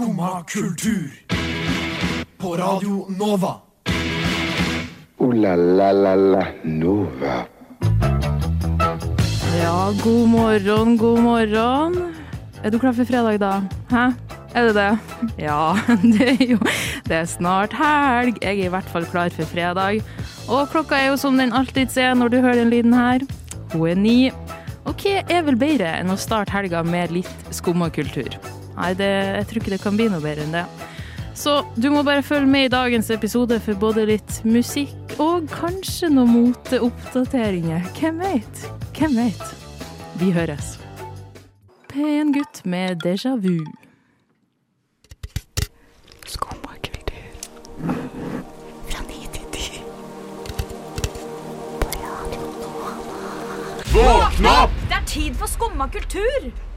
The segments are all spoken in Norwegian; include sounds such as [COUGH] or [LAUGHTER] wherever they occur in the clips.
Skumma kultur. På Radio Nova. O-la-la-la-la Nova. Ja, god morgen, god morgen. Er du klar for fredag, da? Hæ? Er det det? Ja, [LAUGHS] det er jo Det er snart helg. Jeg er i hvert fall klar for fredag. Og klokka er jo som den alltid er når du hører den lyden her. Hun er ni. Og hva er vel bedre enn å starte helga med litt skummakultur? kultur? Nei, det, jeg tror ikke det kan bli noe bedre enn det. Så du må bare følge med i dagens episode for både litt musikk og kanskje noen moteoppdateringer. Hvem veit? Hvem veit? Vi høres. Pen gutt med déjà vu. Skumma kultur. Fra ni til ti. Det er tid for skumma kultur!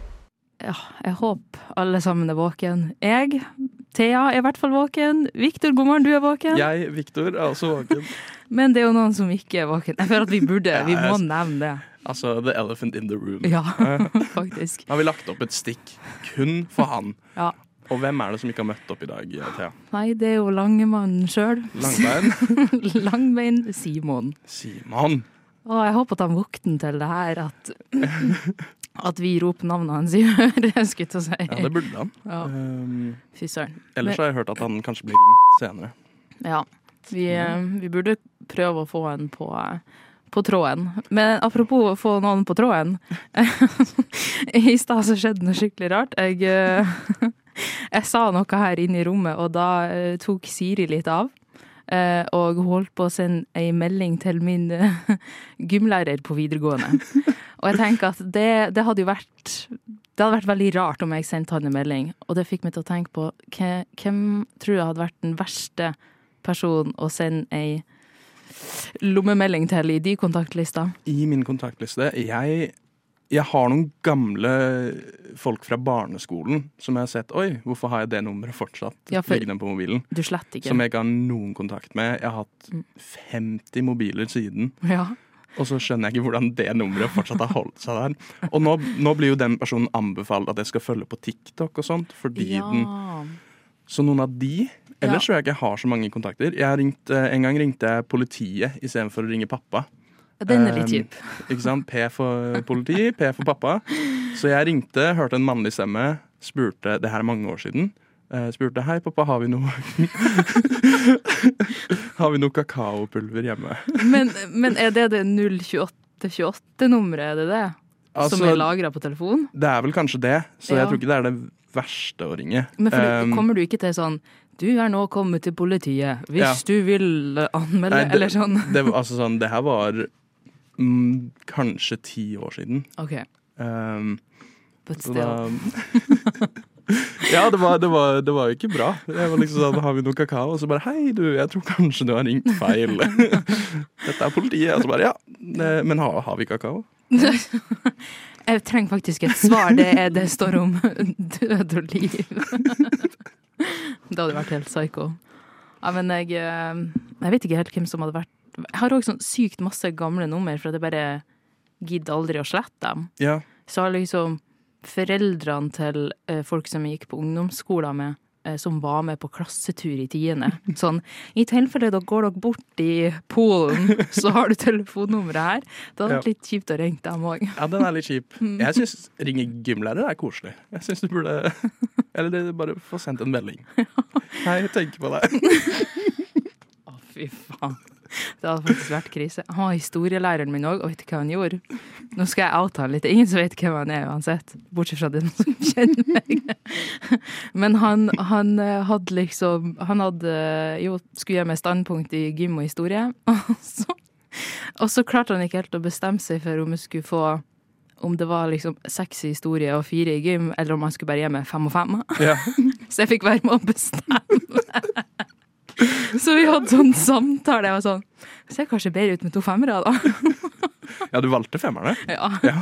Ja, jeg håper alle sammen er våken. Jeg, Thea, er i hvert fall våken. Viktor, god morgen, du er våken. Jeg, Viktor, er også våken. [LAUGHS] Men det er jo noen som ikke er våken. Jeg føler at vi burde, vi må nevne det. Altså, the elephant in the room. Ja, [LAUGHS] faktisk. Har vi lagt opp et stikk kun for han? Ja. Og hvem er det som ikke har møtt opp i dag, Thea? Nei, det er jo Langemannen sjøl. Langbein? [LAUGHS] Langbein Simon. Simon? Og jeg håper at han våkner til det her, at, at vi roper navnet hans i øret, [LAUGHS] skulle jeg til å si. Ja, det burde han. Ja, Um, fy søren. ellers har jeg hørt at han kanskje blir ringt senere. Ja. Vi, eh, vi burde prøve å få en på, eh, på tråden. Men apropos å få noen på tråden. [LAUGHS] I stad så skjedde noe skikkelig rart. Jeg, eh, [LAUGHS] jeg sa noe her inne i rommet, og da tok Siri litt av. eh, Og holdt på å sende ei melding til min eh, [LAUGHS] gymlærer på videregående. [LAUGHS] Og jeg tenker at det, det hadde jo vært det hadde vært veldig rart om jeg sendte han en melding. Og det fikk meg til å tenke på hvem tror jeg hadde vært den verste personen å sende ei lommemelding til i de kontaktlista. I min kontaktliste Jeg, jeg har noen gamle folk fra barneskolen som jeg har sett Oi, hvorfor har jeg det nummeret fortsatt Ja, for- liggende på mobilen? Du slett ikke. Som jeg ikke har noen kontakt med. Jeg har hatt 50 mobiler siden. Ja. Og så skjønner jeg ikke hvordan det nummeret fortsatt har holdt seg der. Og nå, nå blir jo den personen anbefalt at jeg skal følge på TikTok og sånt, fordi den. Så noen av de Ellers Ja. tror jeg ikke jeg har så mange kontakter. Jeg ringt, eh, en gang ringte jeg politiet istedenfor å ringe pappa. Den er litt kjip. [LAUGHS] Ikke sant? P for politi, P for pappa. Så jeg ringte, hørte en mannlig stemme, spurte Det her er mange år siden. eh, spurte hei, pappa, har vi noe [LAUGHS] Har vi noe kakaopulver hjemme? Men, men er det det 02828-nummeret, er det det? Altså, som er lagra på telefon? Det er vel kanskje det, så Ja. jeg tror ikke det er det verste å ringe. Men for, Um, kommer du ikke til sånn Du er nå kommet til politiet hvis Ja. du vil anmelde, Nei, det- eller sånn. det, altså, sånn, det her var mm, kanskje ti år siden. OK, Um, but still. da [LAUGHS] Ja, det var, det, var, det var ikke bra. Jeg var liksom sånn, Har vi noe kakao? Og så bare Hei, du, jeg tror kanskje du har ringt feil. [LAUGHS] Dette er politiet. Og så bare Ja, men har, har vi kakao? [LAUGHS] Jeg trenger faktisk et svar. Det, er, det står om død og liv. Det hadde vært helt psycho. Ja, men jeg, eh, jeg vet ikke helt hvem som hadde vært Jeg har òg sånn sykt masse gamle nummer, for at jeg bare gidder aldri å slette dem. Ja. Så har liksom foreldrene til eh, folk som jeg gikk på ungdomsskolen med, eh, som var med på klassetur i tiende. [LAUGHS] Sånn, i tilfelle dere går dere bort i Polen, [LAUGHS] så har du telefonnummeret her. Det hadde vært litt kjipt å ringe dem òg. ja, den er litt kjip. [LAUGHS] Mm. Jeg syns ringe gymlærer er koselig. Jeg synes du burde Eller det- bare få sendt en melding. Hei, jeg tenker på deg. Å, fy faen. Det hadde faktisk vært krise. Han var historielæreren min òg, og vet du hva han gjorde? Nå skal jeg oute han litt. Ingen som vet hvem han er uansett, bortsett fra den som kjenner meg. Men han, han eh, hadde liksom Han hadde eh, jo skulle gjøre meg standpunkt i gym og historie, [LAUGHS] og så, og så klarte han ikke helt å bestemme seg for om jeg skulle få om det var liksom seks i historie og fire i gym, eller om han skulle bare gi meg fem og fem. Ja. [LAUGHS] Så jeg fikk være med å bestemme. Så vi hadde sånn samtale. Jeg var sånn Ser kanskje bedre ut med to femmere, da. ja, du valgte femmerne? Ja. Ja.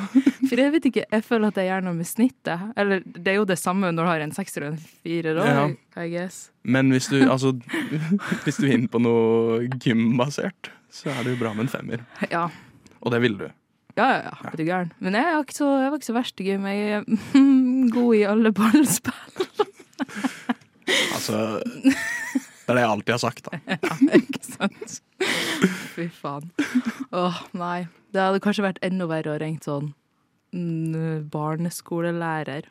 For jeg vet ikke, jeg føler at jeg gjør noe med snittet. Eller det er jo det samme når du har en sekser og en firer òg, Ja. I guess. Men hvis du, altså, [LAUGHS] hvis du er inne på noe gymbasert, så er det jo bra med en femmer. Ja. Og det ville du. Ja, ja, ja. Er du gæren? Men jeg, er ikke så, jeg var ikke så verst i gym. Jeg er [LAUGHS] god i alle ballspill. altså Det er det jeg alltid har sagt, da. [LAUGHS] Ja, ikke sant? Fy faen. Åh, nei. Det hadde kanskje vært enda verre å ringe sånn mm, barneskolelærer.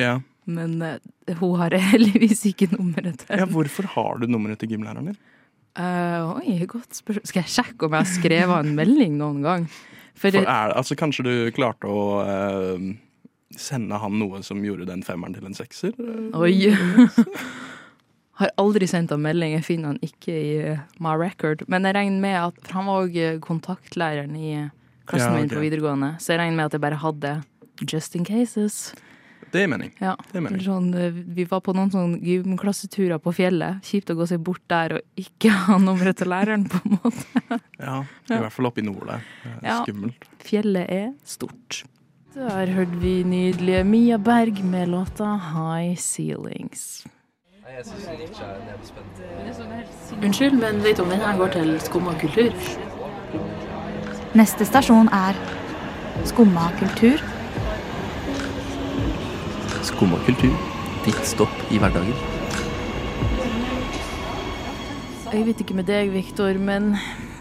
Ja. Men eh, hun har [LAUGHS] heldigvis ikke nummeret til. ja, hvorfor har du nummeret til gymlæreren din? Eh, oi, godt spørsmål. Skal jeg sjekke om jeg har skrevet en melding noen gang? For, For er, det- altså, kanskje du klarte å eh, sende han noe som gjorde den femmeren til en sekser? Oi. [LAUGHS] Har aldri sendt ham melding. Jeg finner han ikke i eh, my record. Men jeg regner med at For han var òg kontaktlæreren i klassen Ja, min på videregående, så jeg regner med at jeg bare hadde just in cases. Det er mening. Ja. Det er mening. Sånn, eh, vi var på noen sånn gymklasseturer på fjellet. Kjipt å gå seg bort der og ikke [LAUGHS] ha nummeret til læreren, på en måte. Ja, I hvert fall oppe i nord der. Er Ja. Skummelt. Fjellet er stort. Der hørte vi nydelige Mia Berg med låta High Ceilings. Unnskyld, men vet du om denne går til Skumma kultur? Neste stasjon er Skumma kultur. Skumma kultur. Ditt stopp i hverdagen. Jeg vet ikke med deg, Viktor, men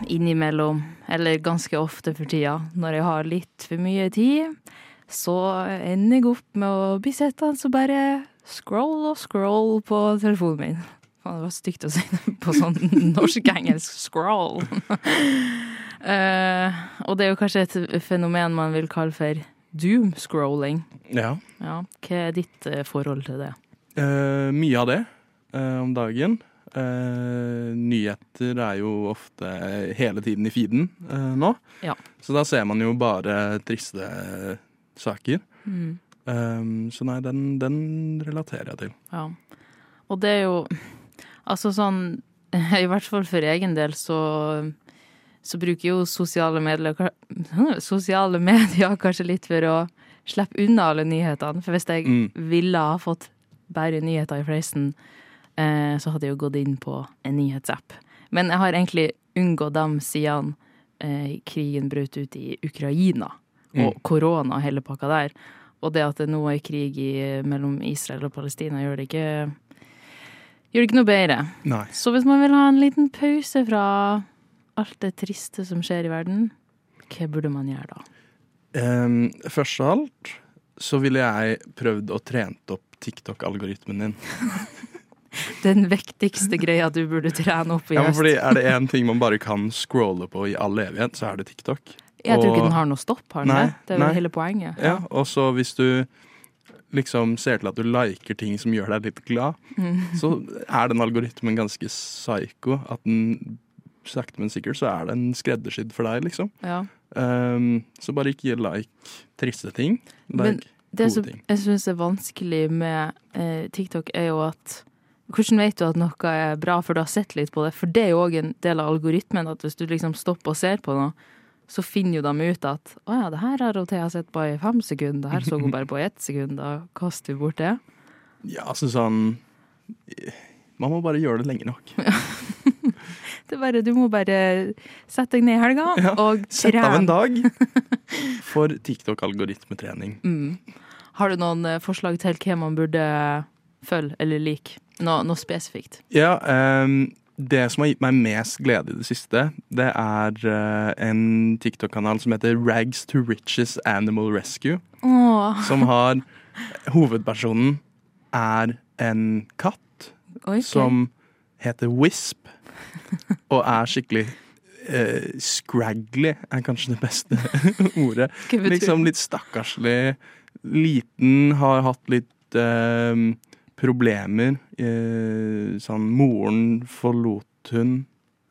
innimellom, eller ganske ofte for tida, når jeg har litt for mye tid, så ender jeg opp med å bli sittende og bare scroll og scroll på telefonen min. Faen, det var stygt å si det på sånn norsk-engelsk scroll. uh, [LAUGHS] og det er jo kanskje et fenomen man vil kalle for doom-scrolling. Ja. Ja, hva er ditt uh, forhold til det? Uh, mye av det om dagen. Nyheter er jo ofte hele tiden i feeden nå. Ja. Så da ser man jo bare triste saker. Mm. Eh, så nei, den, den relaterer jeg til. Ja. Og det er jo Altså sånn [LAUGHS] I hvert fall for egen del så så bruker jo sosiale medier, [LAUGHS] sosiale medier kanskje litt for å slippe unna alle nyhetene. For hvis jeg Mm. ville ha fått bare nyheter i fleisen, eh, så hadde jeg jo gått inn på en nyhetsapp. Men jeg har egentlig unngått dem siden eh, krigen brøt ut i Ukraina. Og Mm. korona og hele pakka der. Og det at det nå er krig i, mellom Israel og Palestina, gjør det ikke Gjør det ikke noe bedre. Nei. Så hvis man vil ha en liten pause fra alt det triste som skjer i verden, hva burde man gjøre da? Um, først av alt så ville jeg prøvd å trent opp TikTok-algoritmen din. [LAUGHS] Den viktigste greia du burde trene opp i Ja, høst. fordi Er det én ting man bare kan scrolle på i all evighet, så er det TikTok. Jeg tror ikke den har noe stopp, har den Nei, det? Det er nei. hele poenget. Ja, Og så hvis du liksom ser til at du liker ting som gjør deg litt glad, Mm. så er den algoritmen ganske psycho. At den sakte, men sikkert så er den skreddersydd for deg, liksom. Ja. Um, så bare ikke like triste ting. Men Det som jeg syns er vanskelig med eh, TikTok, er jo at Hvordan vet du at noe er bra for du har sett litt på det? For det er jo òg en del av algoritmen, at hvis du liksom stopper og ser på noe, så finner jo de ut at å ja, det her har Thea sett på i fem sekunder, det her så hun bare på ett sekund, da kaster vi bort det. Ja, altså sånn Man må bare gjøre det lenge nok. [LAUGHS] Det er bare, du må bare sette deg ned i helga Ja, og Sett av en dag [LAUGHS] for TikTok-algoritmetrening. Mm. Har du noen eh, forslag til hva man burde følge eller like? Noe, noe spesifikt? Ja, ehm, det som har gitt meg mest glede i det siste, det er uh, en TikTok-kanal som heter Rags to Riches Animal Rescue. Åh, Som har Hovedpersonen er en katt okay. som heter Wisp, og er skikkelig uh, scraggly, er kanskje det beste [LAUGHS] ordet. Liksom litt stakkarslig. Liten, har hatt litt eh, problemer. Eh, sånn Moren forlot hun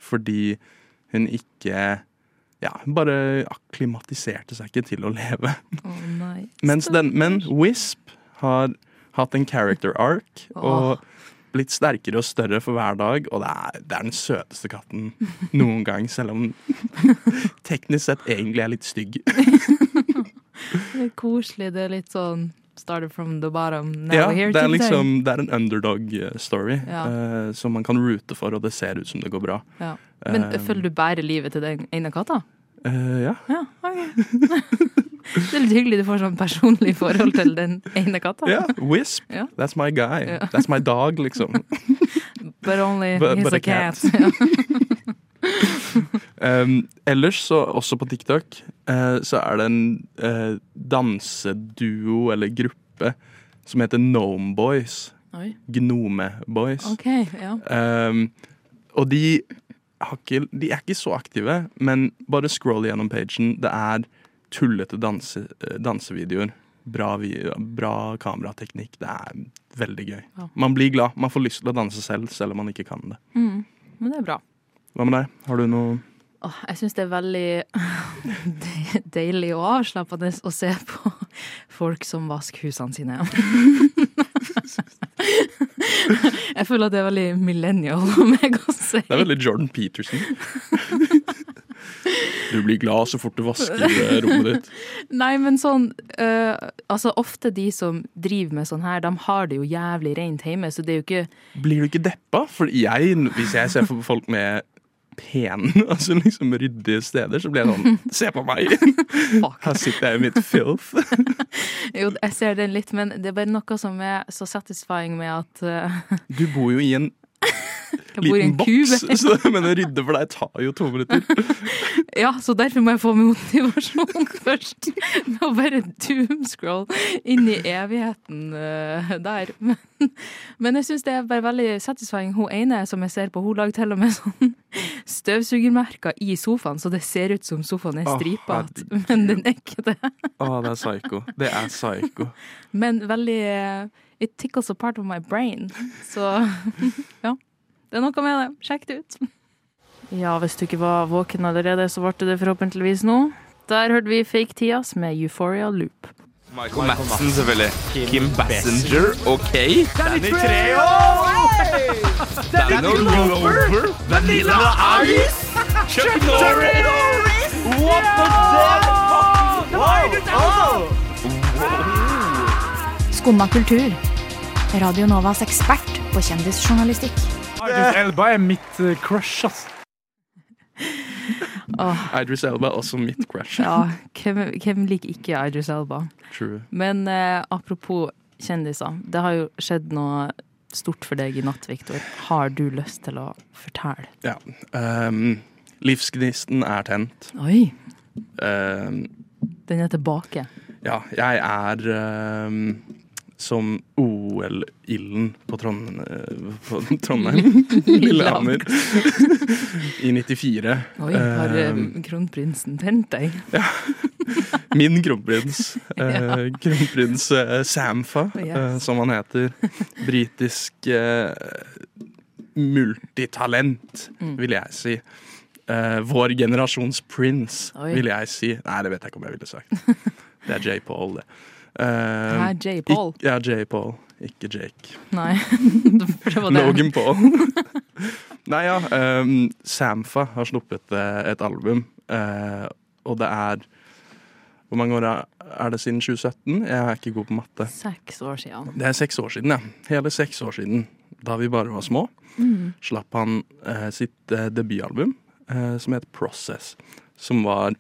fordi hun ikke Ja, bare akklimatiserte seg ikke til å leve. Nei. Mens den, men Wisp har hatt en character arc og blitt sterkere og større for hver dag. Og det er, det er den søteste katten noen gang, selv om teknisk sett egentlig er litt stygg. [LAUGHS] Det er koselig. Det er litt sånn started from the bottom, now Ja, here det er liksom Det er en underdog-story Ja. uh, som man kan roote for, og det ser ut som det går bra. Ja. Men uh, følger du bare livet til den ene katta? Uh, ja. Ja, okay. [LAUGHS] Det er litt hyggelig du får sånn personlig forhold til den ene katta. Ja, Wisp. Yeah. That's my guy. Yeah. That's my dog, liksom. [LAUGHS] But only But- he's but a a cat. cat. [LAUGHS] Um, [LAUGHS] ellers, så også på TikTok, uh, så er det en uh, danseduo eller gruppe som heter Gnome Boys. Oi, Gnome Boys. OK. Ja. Um, og de, har ikke, de er ikke så aktive, men bare scroll gjennom pagen. Det er tullete danse, eh, dansevideoer. Bra, bra kamerateknikk. Det er veldig gøy. Ja. Man blir glad. Man får lyst til å danse selv, selv om man ikke kan det. Mm. Men det er bra. Hva med deg? Har du noe Oh, jeg syns det er veldig [LAUGHS] deilig og avslappende å se på folk som vasker husene sine. [LAUGHS] Jeg føler at det er veldig millennial av meg å si. Det er veldig Jordan Peterson. Du blir glad så fort du vasker eh, rommet ditt. Nei, men sånn uh, Altså, ofte de som driver med sånn her, de har det jo jævlig rent hjemme, så det er jo ikke Blir du ikke deppa? For jeg, hvis jeg ser for folk med pene, altså [LAUGHS] liksom ryddige steder, så blir jeg sånn [LAUGHS] Se på meg! Her sitter jeg i mitt filth. [LAUGHS] Jo, jeg ser den litt, men det er bare noe som er så satisfying med at uh... Du bor jo i en jeg bor i en liten boks, så, men å rydde for deg tar jo to minutter. Ja, så derfor må jeg få motivasjon først. Med å bare doomscroll inn i evigheten uh, der. Men, men jeg syns det er bare veldig satisfying. Hun ene som jeg ser på, hun lager til og med sånn støvsugermerker i sofaen, så det ser ut som sofaen er stripa herregud. [LAUGHS] men den er ikke det. Å, det er psycho. Det er psycho. [LAUGHS] Men veldig eh, It tickles a part of my brain. Så [LAUGHS] ja. Det er noe med det. Sjekk det ut. Ja, hvis du ikke var våken allerede, så ble det forhåpentligvis nå. Der hørte vi Fake Tias med Euphoria Loop. Michael Madsen, selvfølgelig. Kim Bassinger, OK. Danny Treo! Danny Glover! Vanilla Ice! Chuck Norris! What the fuck? Skumma kultur. Radio Novas ekspert på kjendisjournalistikk. Idris Elba er mitt crush, ass. [LAUGHS] Idris Elba er også mitt crush. Ja, hvem, hvem liker ikke Idris Elba? True. Men eh, apropos kjendiser. Det har jo skjedd noe stort for deg i natt, Viktor. Har du lyst til å fortelle? Ja. Um, livsgnisten er tent. Oi, Um, den er tilbake. ja, jeg er um, som OL-ilden på, Trond på Trondheim. [LAUGHS] Lillehammer. [LAUGHS] I 94. Oi, har eh, Um, kronprinsen tent deg? [LAUGHS] ja. Min kronprins. eh, kronprins eh, Samfa, Yes. eh, som han heter. Britisk eh, multitalent, Mm. vil jeg si. Eh, vår generasjons prince, vil jeg si. Nei, det vet jeg ikke om jeg ville sagt. Det er J. Paul, det. Eh, er J. Paul? Ik, ja, J. Paul, ikke Jake. Nei, [LAUGHS] det var det. Logan Paul. [LAUGHS] Nei, ja. Um, Samfa har sluppet eh, et album, uh, og det er Hvor mange år er- det siden 2017? Jeg er ikke god på matte. Seks år siden. Det er seks år siden, ja. Hele seks år siden. Da vi bare var små, Mm. slapp han uh, sitt debutalbum som het Process. Som var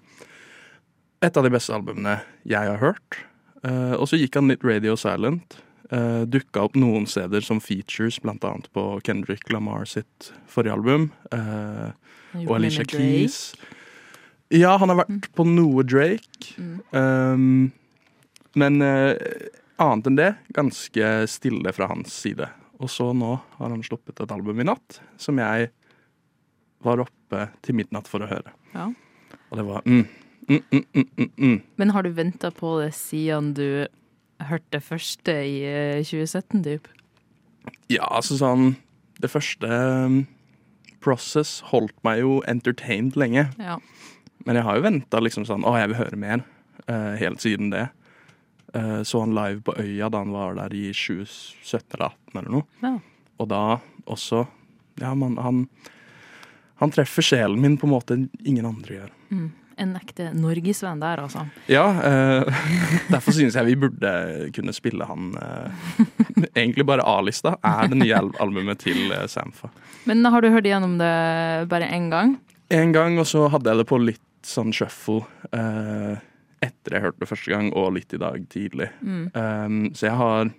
et av de beste albumene jeg har hørt. Eh, og så gikk han litt radio silent. Uh, Dukka opp noen steder som features, annet på Kendrick Lamar sitt forrige album. eh, og Alicia. Keys. Ja, han har vært på noe Drake. Mm. Um, men uh, annet enn det, ganske stille fra hans side. Og så nå har han sluppet et album i natt som jeg var oppe til midnatt for å høre. Ja. Og det var mm, mm, mm, mm, mm, mm. Men har du venta på det siden du hørte det første i eh, 2017, typ? Ja, altså sånn Det første um, Process holdt meg jo entertained lenge. Ja. Men jeg har jo venta liksom sånn Å, jeg vil høre mer. Uh, helt siden det. Uh, så han live på Øya da han var der i 2017 eller 2018 eller noe. Ja. Og da også Ja, man, han Han treffer sjelen min på en måte ingen andre gjør. Mm. En ekte norgesvenn der, altså. Ja, eh, [LAUGHS] derfor synes jeg vi burde kunne spille han eh, Egentlig bare A-lista er det nye albumet til eh, Samfa. Men har du hørt igjennom det bare én gang? En gang, og så hadde jeg det på litt sånn shuffle eh, etter jeg hørte det første gang, og litt i dag tidlig. Mm. Um, så jeg har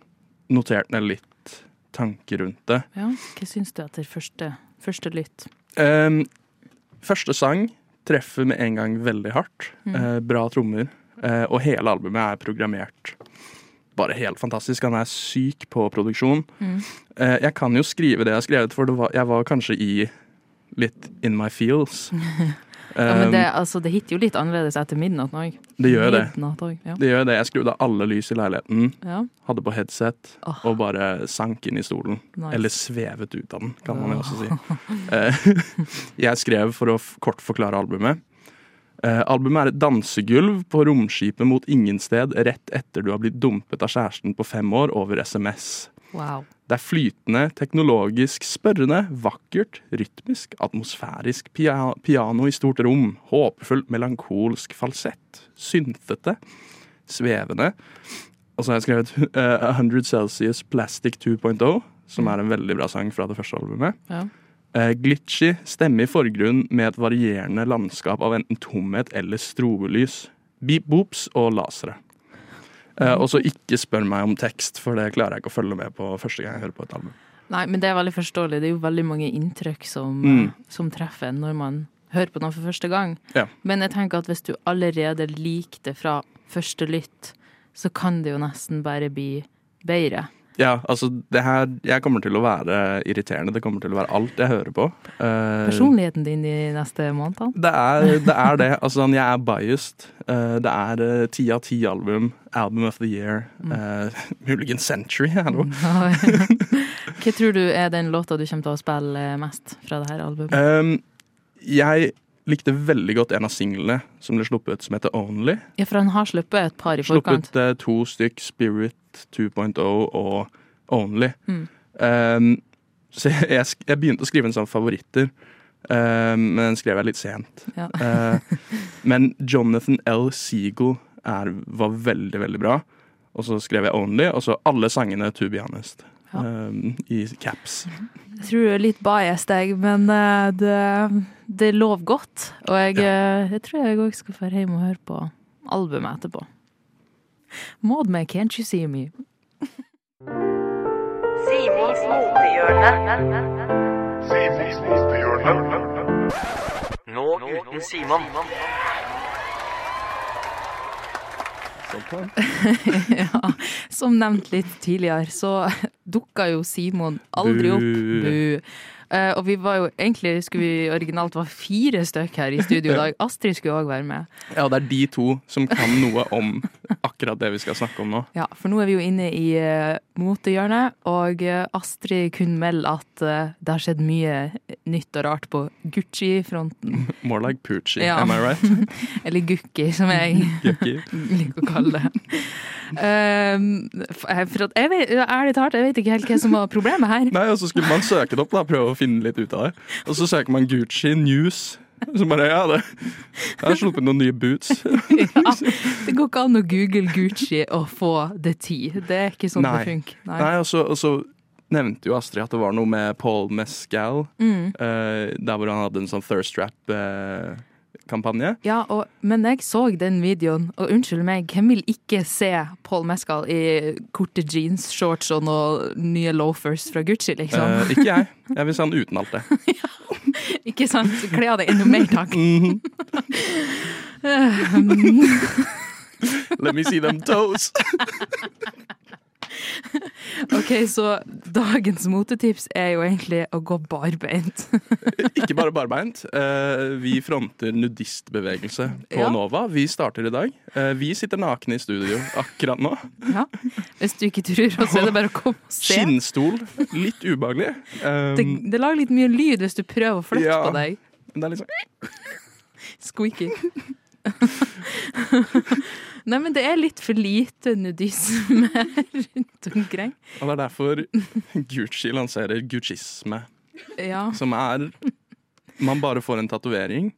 notert ned litt tanker rundt det. Ja, Hva syns du etter første, første lytt? Um, første sang treffer med en gang veldig hardt. Mm. Eh, bra trommer. Eh, og hele albumet er programmert bare helt fantastisk. Han er syk på produksjon. Mm. Eh, jeg kan jo skrive det jeg har skrevet, for var, jeg var kanskje i litt in my feels. [LAUGHS] Ja, men det, Um, altså, det hitter jo litt annerledes etter midnatt òg. Det gjør det. Ja. Det gjør det. Jeg skrudde av alle lys i leiligheten, Ja. hadde på headset oh. og bare sank inn i stolen. Nice. Eller svevet ut av den, kan man jo også si. [LAUGHS] Eh, jeg skrev for å kort forklare albumet. Eh, albumet er et dansegulv på romskipet mot ingen sted rett etter du har blitt dumpet av kjæresten på fem år over SMS. Wow. Det er flytende, teknologisk spørrende, vakkert, rytmisk, atmosfærisk pia piano i stort rom, håpefullt, melankolsk falsett, syntete, svevende. Og så har jeg skrevet uh, 100 Celsius Plastic 2.0, som er en veldig bra sang fra det første albumet. Ja. Eh, glitchy, stemme i forgrunn med et varierende landskap av enten tomhet eller strobelys. Beep-boops og lasere. Eh, og så ikke spør meg om tekst, for det klarer jeg ikke å følge med på første gang jeg hører på et album. Nei, men det er veldig forståelig. Det er jo veldig mange inntrykk som, Mm. eh, som treffer en når man hører på noe for første gang. Ja. Men jeg tenker at hvis du allerede liker det fra første lytt, så kan det jo nesten bare bli bedre. Ja, altså det her Jeg kommer til å være irriterende. Det kommer til å være alt jeg hører på. Uh, Personligheten din de neste månedene. det er det. Er det. Altså, sånn, jeg er biased. Uh, det er eh, ti av ti album. Album of the year. eh, [LAUGHS] muligens Century. [LAUGHS] Hallo. Hva tror du er den låta du kommer til å spille mest fra det her albumet? Um, jeg likte veldig godt en av singlene som ble sluppet, som heter Only. Ja, for han har sluppet et par i forkant. Sluppet eh, to stykk, Spirit 2.0 og Only. Mm. Um, så jeg, jeg, begynte å skrive en sånn favoritter, um, men den skrev jeg litt sent. Ja. uh, men Jonathan L. Seagull er, var veldig, veldig bra. Og så skrev jeg Only, og så alle sangene To Be Honest. Ja. Um, I caps. Jeg tror du er litt biased, jeg, men eh, det, det lov godt. Og jeg, ja. jeg tror jeg òg skal dra hjem og høre på albumet etterpå. Maud med 'Can't You See Me'. Simons motehjørne. Nå uten Simon. [LAUGHS] ja, som nevnt litt tidligere, så dukka jo Simon aldri opp. Bu. Bu. Eh, og vi var jo egentlig skulle vi originalt var fire stykk her i studio i dag. [LAUGHS] Astrid skulle òg være med. Ja, det er de to som kan noe om akkurat det vi skal snakke om nå. [LAUGHS] Ja, for nå er vi jo inne i uh, motehjørnet, og uh, Astrid kunne melde at uh, det har skjedd mye nytt og rart på Gucci-fronten. [LAUGHS] More like Poochie, Ja. am I right? Eller Gukki, som jeg liker å kalle det. Um, for for at jeg vet, ærlig talt, jeg vet ikke helt hva som var problemet her. Nei, og så skulle man søke det opp, da, prøve å finne litt ut av det. Og så søker man Gucci News. Så bare, ja, det Jeg har sluppet noen nye boots. [LAUGHS] Ja, det går ikke an å google Gucci og få det ti. Det er ikke sånn Nei. det funker. Nei. Nei, og så, og så nevnte jo Astrid at det var noe med Paul Mescal, Mm. uh, der hvor han hadde en sånn thirst trap-kampanje. Ja, og, men jeg så den videoen, og unnskyld meg, hvem vil ikke se Paul Mescal i korte jeans, shorts og noen nye loafers fra Gucci, liksom? Eh, ikke jeg. [LAUGHS] Jeg vil se han uten alt det. Ikke sant? Kle av deg enda mer, takk. [LAUGHS] Mhm. [LAUGHS] Let me see them toes. OK, så dagens motetips er jo egentlig å gå barbeint. [LAUGHS] Ikke bare barbeint. Eh, vi fronter nudistbevegelse på Ja. Nova. Vi starter i dag. Eh, vi sitter nakne i studio akkurat nå. Ja. Hvis du ikke tror, så er det bare å komme og se. Skinnstol. Litt ubehagelig. Um, Det, det lager litt mye lyd hvis du prøver å flytte Ja. på deg. det er litt sånn Squeaky. [LAUGHS] Nei, men det er litt for lite nudisme [LAUGHS] rundt omkring. Og det er derfor Gucci lanserer guccisme, Ja. som er Man bare får en tatovering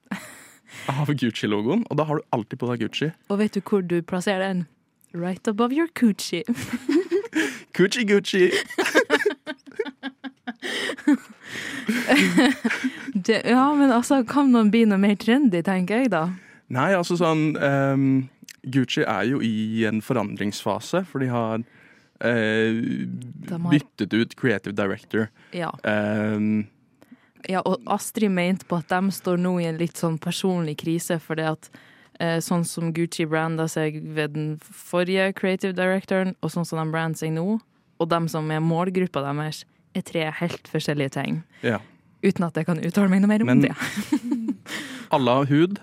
av Gucci-logoen, og da har du alltid på deg Gucci. Og vet du hvor du plasserer den? Right above your coochie. [LAUGHS] Gucci, Gucci! Det, ja, men altså, kan man bli noe mer trendy, tenker jeg da. Nei, altså sånn um, Gucci er jo i en forandringsfase, for de har uh, byttet ut creative director. Ja. Um, Ja, og Astrid mente på at de står nå i en litt sånn personlig krise, fordi at eh, sånn som Gucci branda seg ved den forrige creative directoren, og sånn som de brander seg nå, og dem som er målgruppa deres, er tre helt forskjellige ting. ja. Uten at jeg kan uttale meg noe mer om Men- det. [LAUGHS] Alle har hud.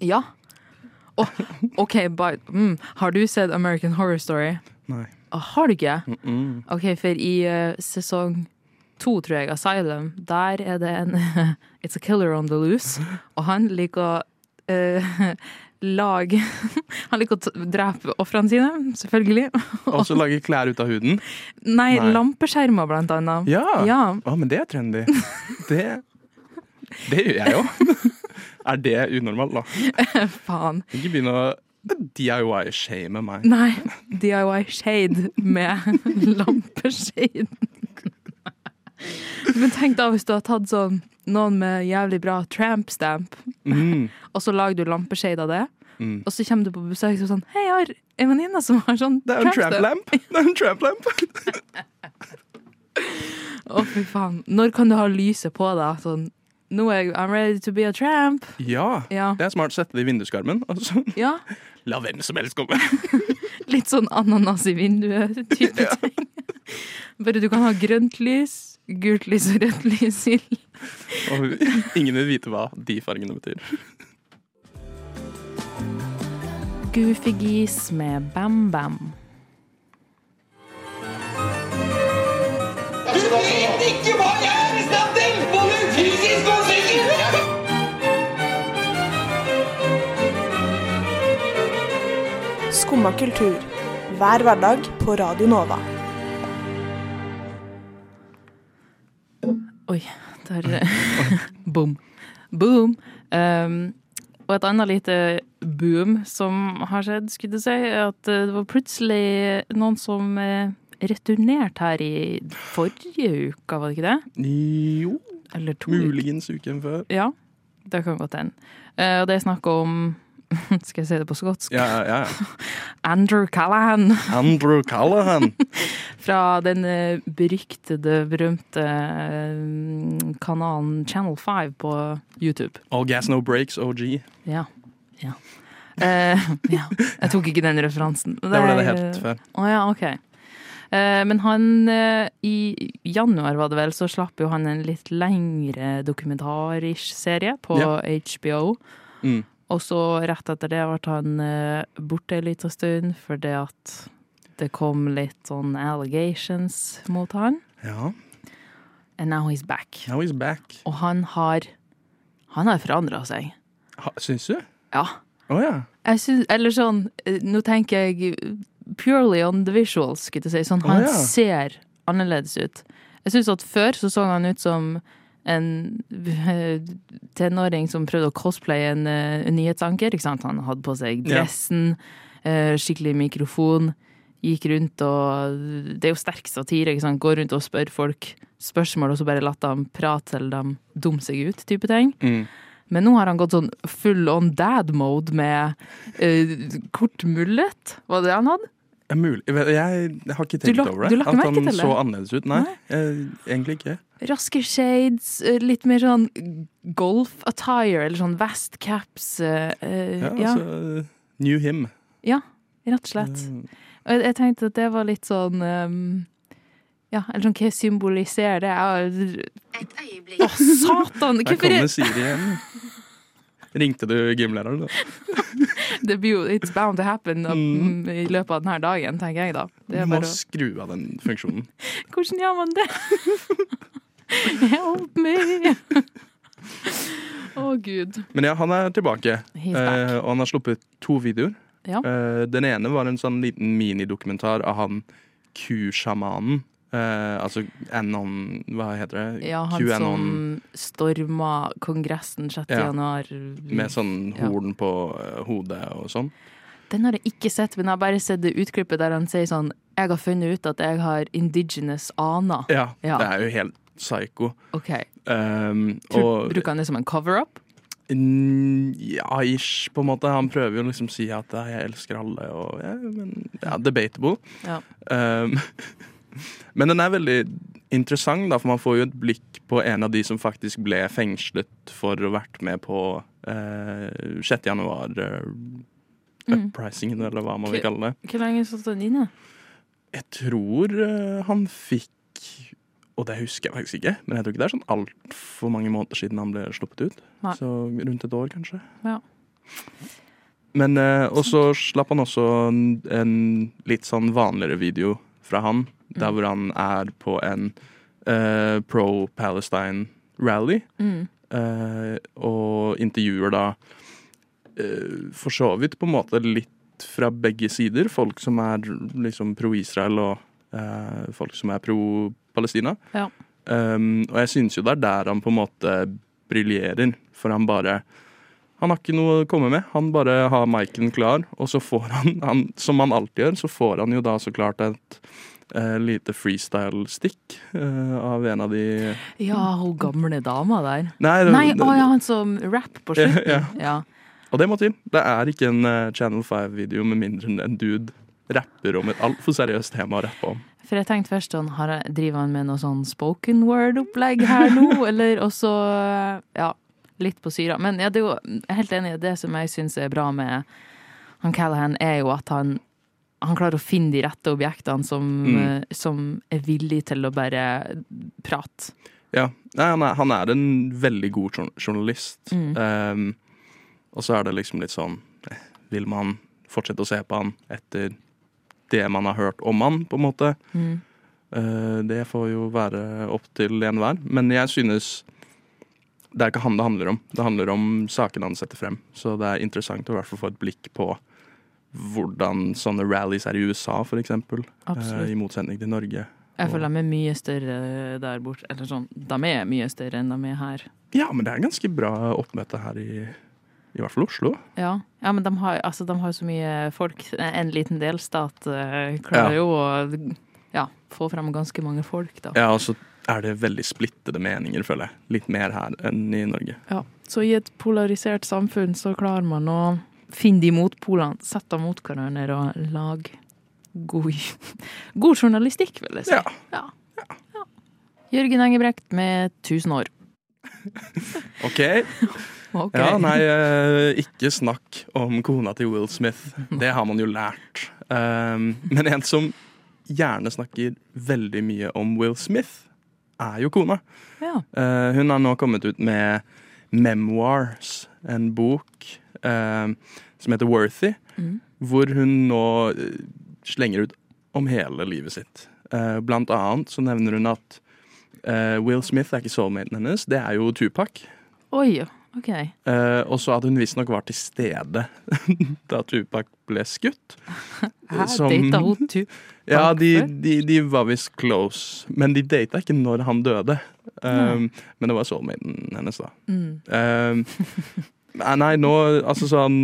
Ja. Oh, OK, but, mm, har du sett American Horror Story? Nei. Oh, har du ikke? Mm -mm. OK, for i uh, sesong to, tror jeg, Asylum, der er det en [LAUGHS] It's a killer on the loose, og han liker å uh, [LAUGHS] lage [LAUGHS] Han liker å drepe ofrene sine, selvfølgelig. Og så lage klær ut av huden. Nei, Nei. lampeskjermer, blant annet. Ja! Ja. Å, men det er trendy. Det, det gjør jeg jo. Er det unormalt, da? [LAUGHS] Faen. Ikke begynn å DIY-shame meg. Nei, DIY shade med [LAUGHS] lampeshade. Men tenk da hvis du har tatt sånn noen med jævlig bra tramp stamp, Mm. [LAUGHS] og så lager du lampeshade av det, Mm. og så kommer du på besøk og sånn Hei, jeg har en venninne som har sånn Det er en tramp tramp stamp. lamp. Det er en tramp lamp. Å, fy faen. Når kan du ha lyset på deg? Sånn Nå er jeg I'm ready to be a tramp. Ja, Ja. det er smart. Sette det i vinduskarmen. Altså. Ja. [LAUGHS] la hvem som helst komme. [LAUGHS] Litt sånn ananas i vinduet-type [LAUGHS] ting. Bare du kan ha grønt lys, gult lys og rødt lys i Og ingen vil vite hva de fargene betyr. Goofy Gis med Bam Bam. Du vet ikke hva jeg er i stand til! Og psykisk! Skumma kultur. Hver hverdag på Radio Nova. Oi, der [LAUGHS] Boom. Boom. Um, og et annet lite boom som har skjedd, skulle jeg si, er at eh, det var plutselig noen som eh, returnerte her i forrige uke, var det ikke det? Jo, Eller to muligens uken før. Ja, det kan godt hende. Eh, og det er snakk om [LAUGHS] Skal jeg si det på skotsk? Ja, ja, ja. [LAUGHS] Andrew Callahan. Andrew Callahan. [LAUGHS] Fra den eh, beryktede, berømte eh, kanalen Channel 5 på YouTube. All gas no breaks, OG. Ja. ja. Uh, ja. Jeg tok ikke den referansen. Det ble det helt før. Å ja, OK. Eh, men han eh, I januar, var det vel, så slapp jo han en litt lengre dokumentarisk serie på Ja. HBO. Mm. Og så rett etter det ble han eh, borte en liten stund fordi at det kom litt sånn allegations mot han. Ja, And now he's back. now he's back. Og han har Han har forandra seg. Ha, syns du? Ja. Å ja. Syns Eller sånn Nå tenker jeg purely on the visuals, skulle jeg si. Sånn, han oh, ja. ser annerledes ut. Jeg syns at før så så han ut som en eh, tenåring som prøvde å cosplaye en, eh, en nyhetsanker. Ikke sant? Han hadde på seg dressen, ja. skikkelig mikrofon. Gikk rundt og Det er jo sterk satire. ikke sant? Går rundt og spør folk spørsmål, og så bare latt dem prate til de dumme seg ut, type ting. Mm. Men nå har han gått sånn full on dad mode med uh, kort mullet. Var det det han hadde? Er mulig. Jeg, har ikke tenkt la- over det. At han så annerledes ut. Nei, eh, egentlig ikke. Raske shades, eh, litt mer sånn golf-attire, eller sånn vest-caps. uh, eh, Ja, ja, altså, New him. ja, rett og slett. Og jeg, jeg tenkte at det var litt sånn um, Ja, eller sånn hva symboliserer det? Jeg- Å, satan! Der Hvorfor kommer er Siri igjen. Ringte du gymlæreren, da? [LAUGHS] Det blir jo It's bound to happen Mm. mm, i løpet av denne dagen, tenker jeg da. Det Du må å skru av den funksjonen. [LAUGHS] Hvordan gjør man det? [LAUGHS] Help me! Å, gud. Men ja, han er tilbake. Eh, og han har sluppet to videoer. Ja. Eh, den ene var en sånn liten minidokumentar av han Q-sjamanen. Eh, altså Anon Hva heter det? Ja, han som storma Kongressen 6. Ja. januar. med sånn Ja. horn på eh, hodet og sånn. Den har jeg ikke sett, men jeg har bare sett det utklippet der han sier sånn Jeg har funnet ut at jeg har indigenous aner. Ja, Ja. det er jo helt psycho. OK. Um, og Bruker han det som en cover-up? Ja, ish, på en måte. Han prøver jo liksom å si at jeg elsker alle, og ja, men ja, debatable. Ja. Um, [LAUGHS] men den er veldig interessant, da, for man får jo et blikk på en av de som faktisk ble fengslet for å ha vært med på eh, 6. januar eh, Mm. eller hva man vil kalle det. Hvor lenge satt han inne? Jeg tror eh, han fikk Og det husker jeg faktisk ikke, men jeg tror ikke det er sånn altfor mange måneder siden han ble sluppet ut. Nei. Så rundt et år, kanskje. Ja. Men eh, Og så slapp han også en, en litt sånn vanligere video fra han, der Mm. hvor han er på en uh, pro-Palestine-rally. Mm. Uh, og intervjuer da uh, for så vidt på en måte litt fra begge sider. Folk som er liksom pro-Israel, og eh, folk som er pro-Palestina. Ja. Um, og jeg syns jo det er der han på en måte briljerer, for han bare Han har ikke noe å komme med. Han bare har miken klar, og så får han, han som han alltid gjør, så får han jo da så klart et eh, lite freestyle-stikk eh, av en av de Ja, hun gamle dama der. Nei, det- Nei, å ja, han som rap på slutten. [LAUGHS] Ja. Ja. Og det må til. Det er ikke en eh, Channel 5-video med mindre enn en dude rapper om et altfor seriøst tema å rappe om. For jeg tenkte først sånn, driver han med noe sånn spoken word-opplegg her nå, [LAUGHS] eller også, ja, litt på syra. Men ja, det er jo, jeg er helt enig, i det som jeg syns er bra med han Callahan, er jo at han, han klarer å finne de rette objektene som, Mm. eh, som er villig til å bare prate. Ja, Nei, han, er, han er en veldig god journalist. Mm. Um, og så er det liksom litt sånn eh, Vil man fortsette å se på han etter det man har hørt om han, på en måte? Mm. Uh, det får jo være opp til enhver. Men jeg synes det er ikke han det handler om. Det handler om sakene han setter frem. Så det er interessant å i hvert fall få et blikk på hvordan sånne rallies er i USA, for eksempel. Eh, I motsetning til Norge. Jeg føler de er mye større der borte. Eller sånn, de er mye større enn de er her. Ja, men det er ganske bra oppmøte her i, i hvert fall Oslo. Ja, ja men de har, altså, de har så mye folk. En liten delstat eh, klarer Ja. jo å ja, få frem ganske mange folk, da. Ja, og så er det veldig splittede meninger, føler jeg. Litt mer her enn i Norge. Ja. Så i et polarisert samfunn så klarer man å finne de motpolene, sette dem mot hverandre og lage god, [LAUGHS] god journalistikk, vil jeg si. Ja. Ja. Jørgen Engebrekt med 1000 år. [LAUGHS] OK. [LAUGHS] Ok. Ja, nei, eh, ikke snakk om kona til Will Smith. Det har man jo lært. Um, men en som gjerne snakker veldig mye om Will Smith, er jo kona. Ja. Uh, hun har nå kommet ut med Memoirs, en bok uh, som heter Worthy, Mm. hvor hun nå eh, slenger ut om hele livet sitt. Uh, blant annet så nevner hun at Will Smith er ikke soulmaten hennes, det er jo Tupac. Oi, OK. Eh, og så at hun visstnok var til stede [LAUGHS] da Tupac ble skutt. [LAUGHS] Hæ, Som- data hun Tupac [LAUGHS] Ja, de, de, de var visst close, men de data ikke når han døde. Um, men det var soulmaten hennes, da. Mm. Um, nei, nå Altså sånn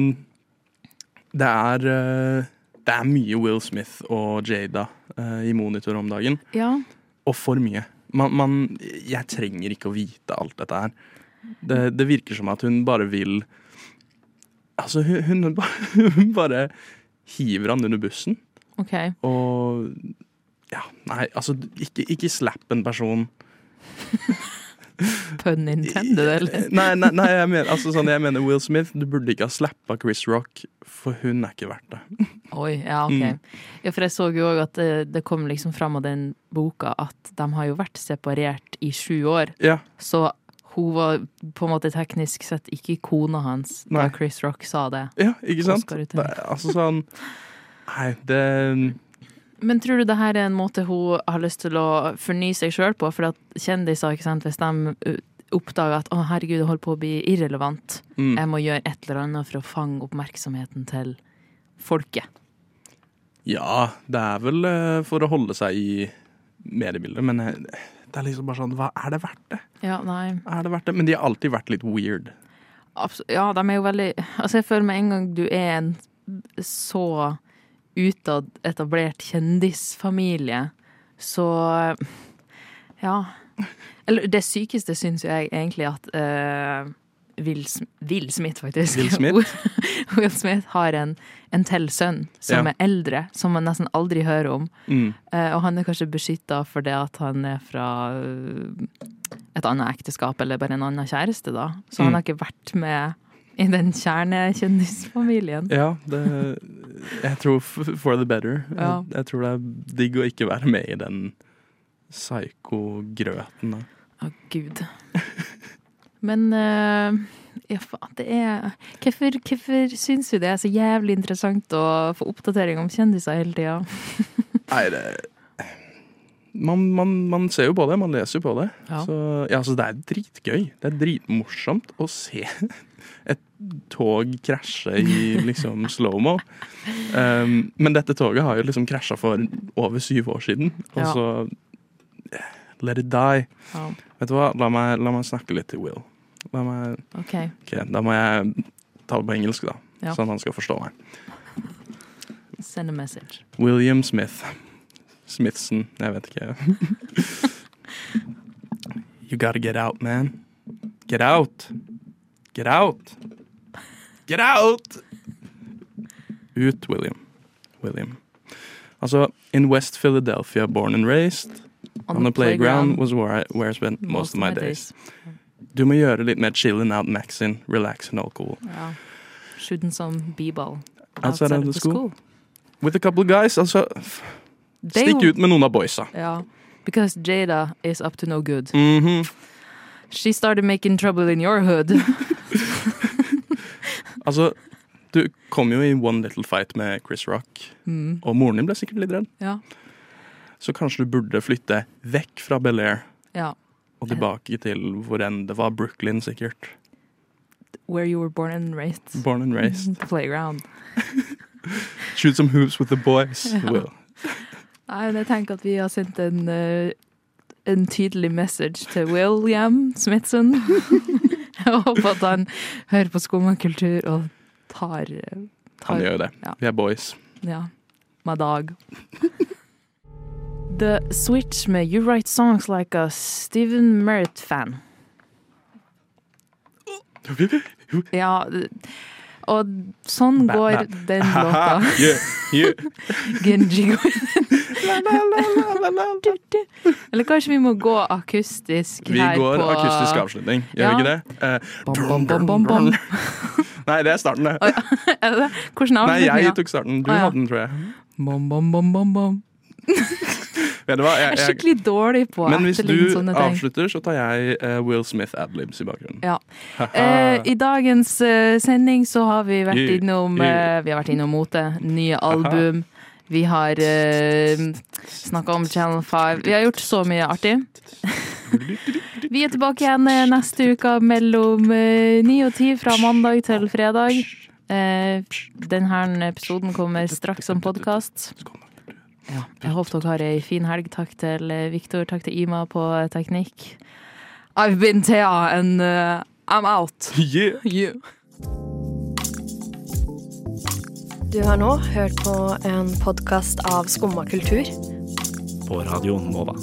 Det er Det er mye Will Smith og Jada uh, i monitor om dagen. Ja. Og for mye. Man, man Jeg trenger ikke å vite alt dette her. Det, det virker som at hun bare vil Altså, hun, hun, bare, hun bare hiver han under bussen. OK. Og ja, nei, altså ikke, ikke slapp en person. [LAUGHS] Pun intended, eller? Nei, nei, nei jeg, mener, altså, sånn, jeg mener Will Smith. Du burde ikke ha slappa Chris Rock, for hun er ikke verdt det. [LAUGHS] Oi, ja, ok. Mm. Ja, for jeg så jo òg at det, det kom liksom fram av den boka at de har jo vært separert i sju år. Ja. Så hun var på en måte teknisk sett ikke kona hans da Chris Rock sa det. Ja, ikke sant? Er altså sånn Nei, det Men tror du det her er en måte hun har lyst til å fornye seg sjøl på? For at kjendiser, ikke sant, hvis de oppdager at å herregud, jeg holder på å bli irrelevant, Mm. jeg må gjøre et eller annet for å fange oppmerksomheten til folket. Ja, det er vel for å holde seg i mediebildet, men det er liksom bare sånn Hva er det verdt det? Ja, nei. Er det verdt det? Men de har alltid vært litt weird. Absolutt. Ja, de er jo veldig Altså, jeg føler med en gang du er en så utad etablert kjendisfamilie, så Ja. Eller det sykeste syns jeg egentlig at eh, Will, Will Smith, faktisk. Will Smith? [LAUGHS] Will Smith har en, en til sønn som Ja. er eldre, som man nesten aldri hører om. Mm. Uh, og han er kanskje beskytta fordi at han er fra eh, et annet ekteskap eller bare en annen kjæreste, da. Så han Mm. har ikke vært med i den kjernekjendisfamilien. Ja, det Jeg tror for the better. Ja. Jeg, jeg tror det er digg å ikke være med i den psyko-grøten. Å, Å, gud. [LAUGHS] Men eh, ja, faen, det er Hvorfor, hvorfor syns du det er så jævlig interessant å få oppdatering om kjendiser hele tida? [LAUGHS] Nei, det man, man, man ser jo på det, man leser jo på det. Ja. Så ja, så det er dritgøy. Det er dritmorsomt å se [LAUGHS] et tog krasje i liksom [LAUGHS] slow-mo. Um, men dette toget har jo liksom krasja for over syv år siden, og Ja. så eh, Let it die. Vet du hva, la meg, la meg snakke litt til Will. La jeg, okay. Okay, Da må jeg ta det på engelsk, da, Ja. sånn at han skal forstå meg. Send a message. William Smith. Smithson, jeg vet ikke. [LAUGHS] you gotta get out, man. Get out. Get out. Get out! Ut, William. William. Altså, in West Philadelphia, born and raised, on, the playground, was where I, where I spent most, of my days. Du må gjøre litt mer chilling out, maxing, relaxin' all cool. Ja. Shooting some b-ball Outside of the the school. With a couple of guys, altså They Stikk ut med noen av boysa. Ja. Because Jada is up to no good. Mhm. She started making trouble in your hood. [LAUGHS] [LAUGHS] Altså, du kom jo i One Little Fight med Chris Rock, Mm. og moren din ble sikkert litt redd. Ja. Så kanskje du burde flytte vekk fra Bel-Air ja. Og tilbake til hvor enn det var. Brooklyn, sikkert. Where you were born and raised. Born and raised. The [LAUGHS] playground. [LAUGHS] Shoot some hoops with the boys. [LAUGHS] Ja. Will. Nei, men jeg tenker at vi har sendt en, eh, en tydelig message til William Smithson. jeg håper at han hører på skummakultur og tar, eh, tar Han gjør jo det. Ja. Vi er boys. Ja. Med dag. The Switch med You Write Songs Like a Steven Merritt-fan. [LAUGHS] Ja, og sånn går den låta. [LAUGHS] Genji går Eller kanskje vi må gå akustisk her på Vi går akustisk avslutning, gjør vi ikke det? Eh, Bom, bom, bom, bom. [LAUGHS] Nei, det er starten, det. Hvordan avslutning? Nei, jeg tok starten. Du hadde den, tror jeg. Bom, bom, bom, bom, bom. Vet du hva? Jeg er skikkelig dårlig på men hvis du avslutter, så tar jeg eh, Will Smith adlibs i bakgrunnen. Ja. [LAUGHS] Eh, I dagens eh, sending så har vi vært innom eh, Vi har vært innom mote, nye album. Vi har uh, snakka om Channel 5. Vi har gjort så mye artig. [LAUGHS] vi er tilbake igjen eh, neste uke mellom eh, ni og ti fra mandag til fredag. Eh, denne episoden kommer straks som podkast. Ja, jeg håper dere har ei fin helg. Takk til eh, Viktor, takk til Ima på eh, teknikk. I've been Thea, and uh, I'm out. Yeah. Yeah. Du har nå hørt på en podkast av Skumma kultur. På Radio Nova.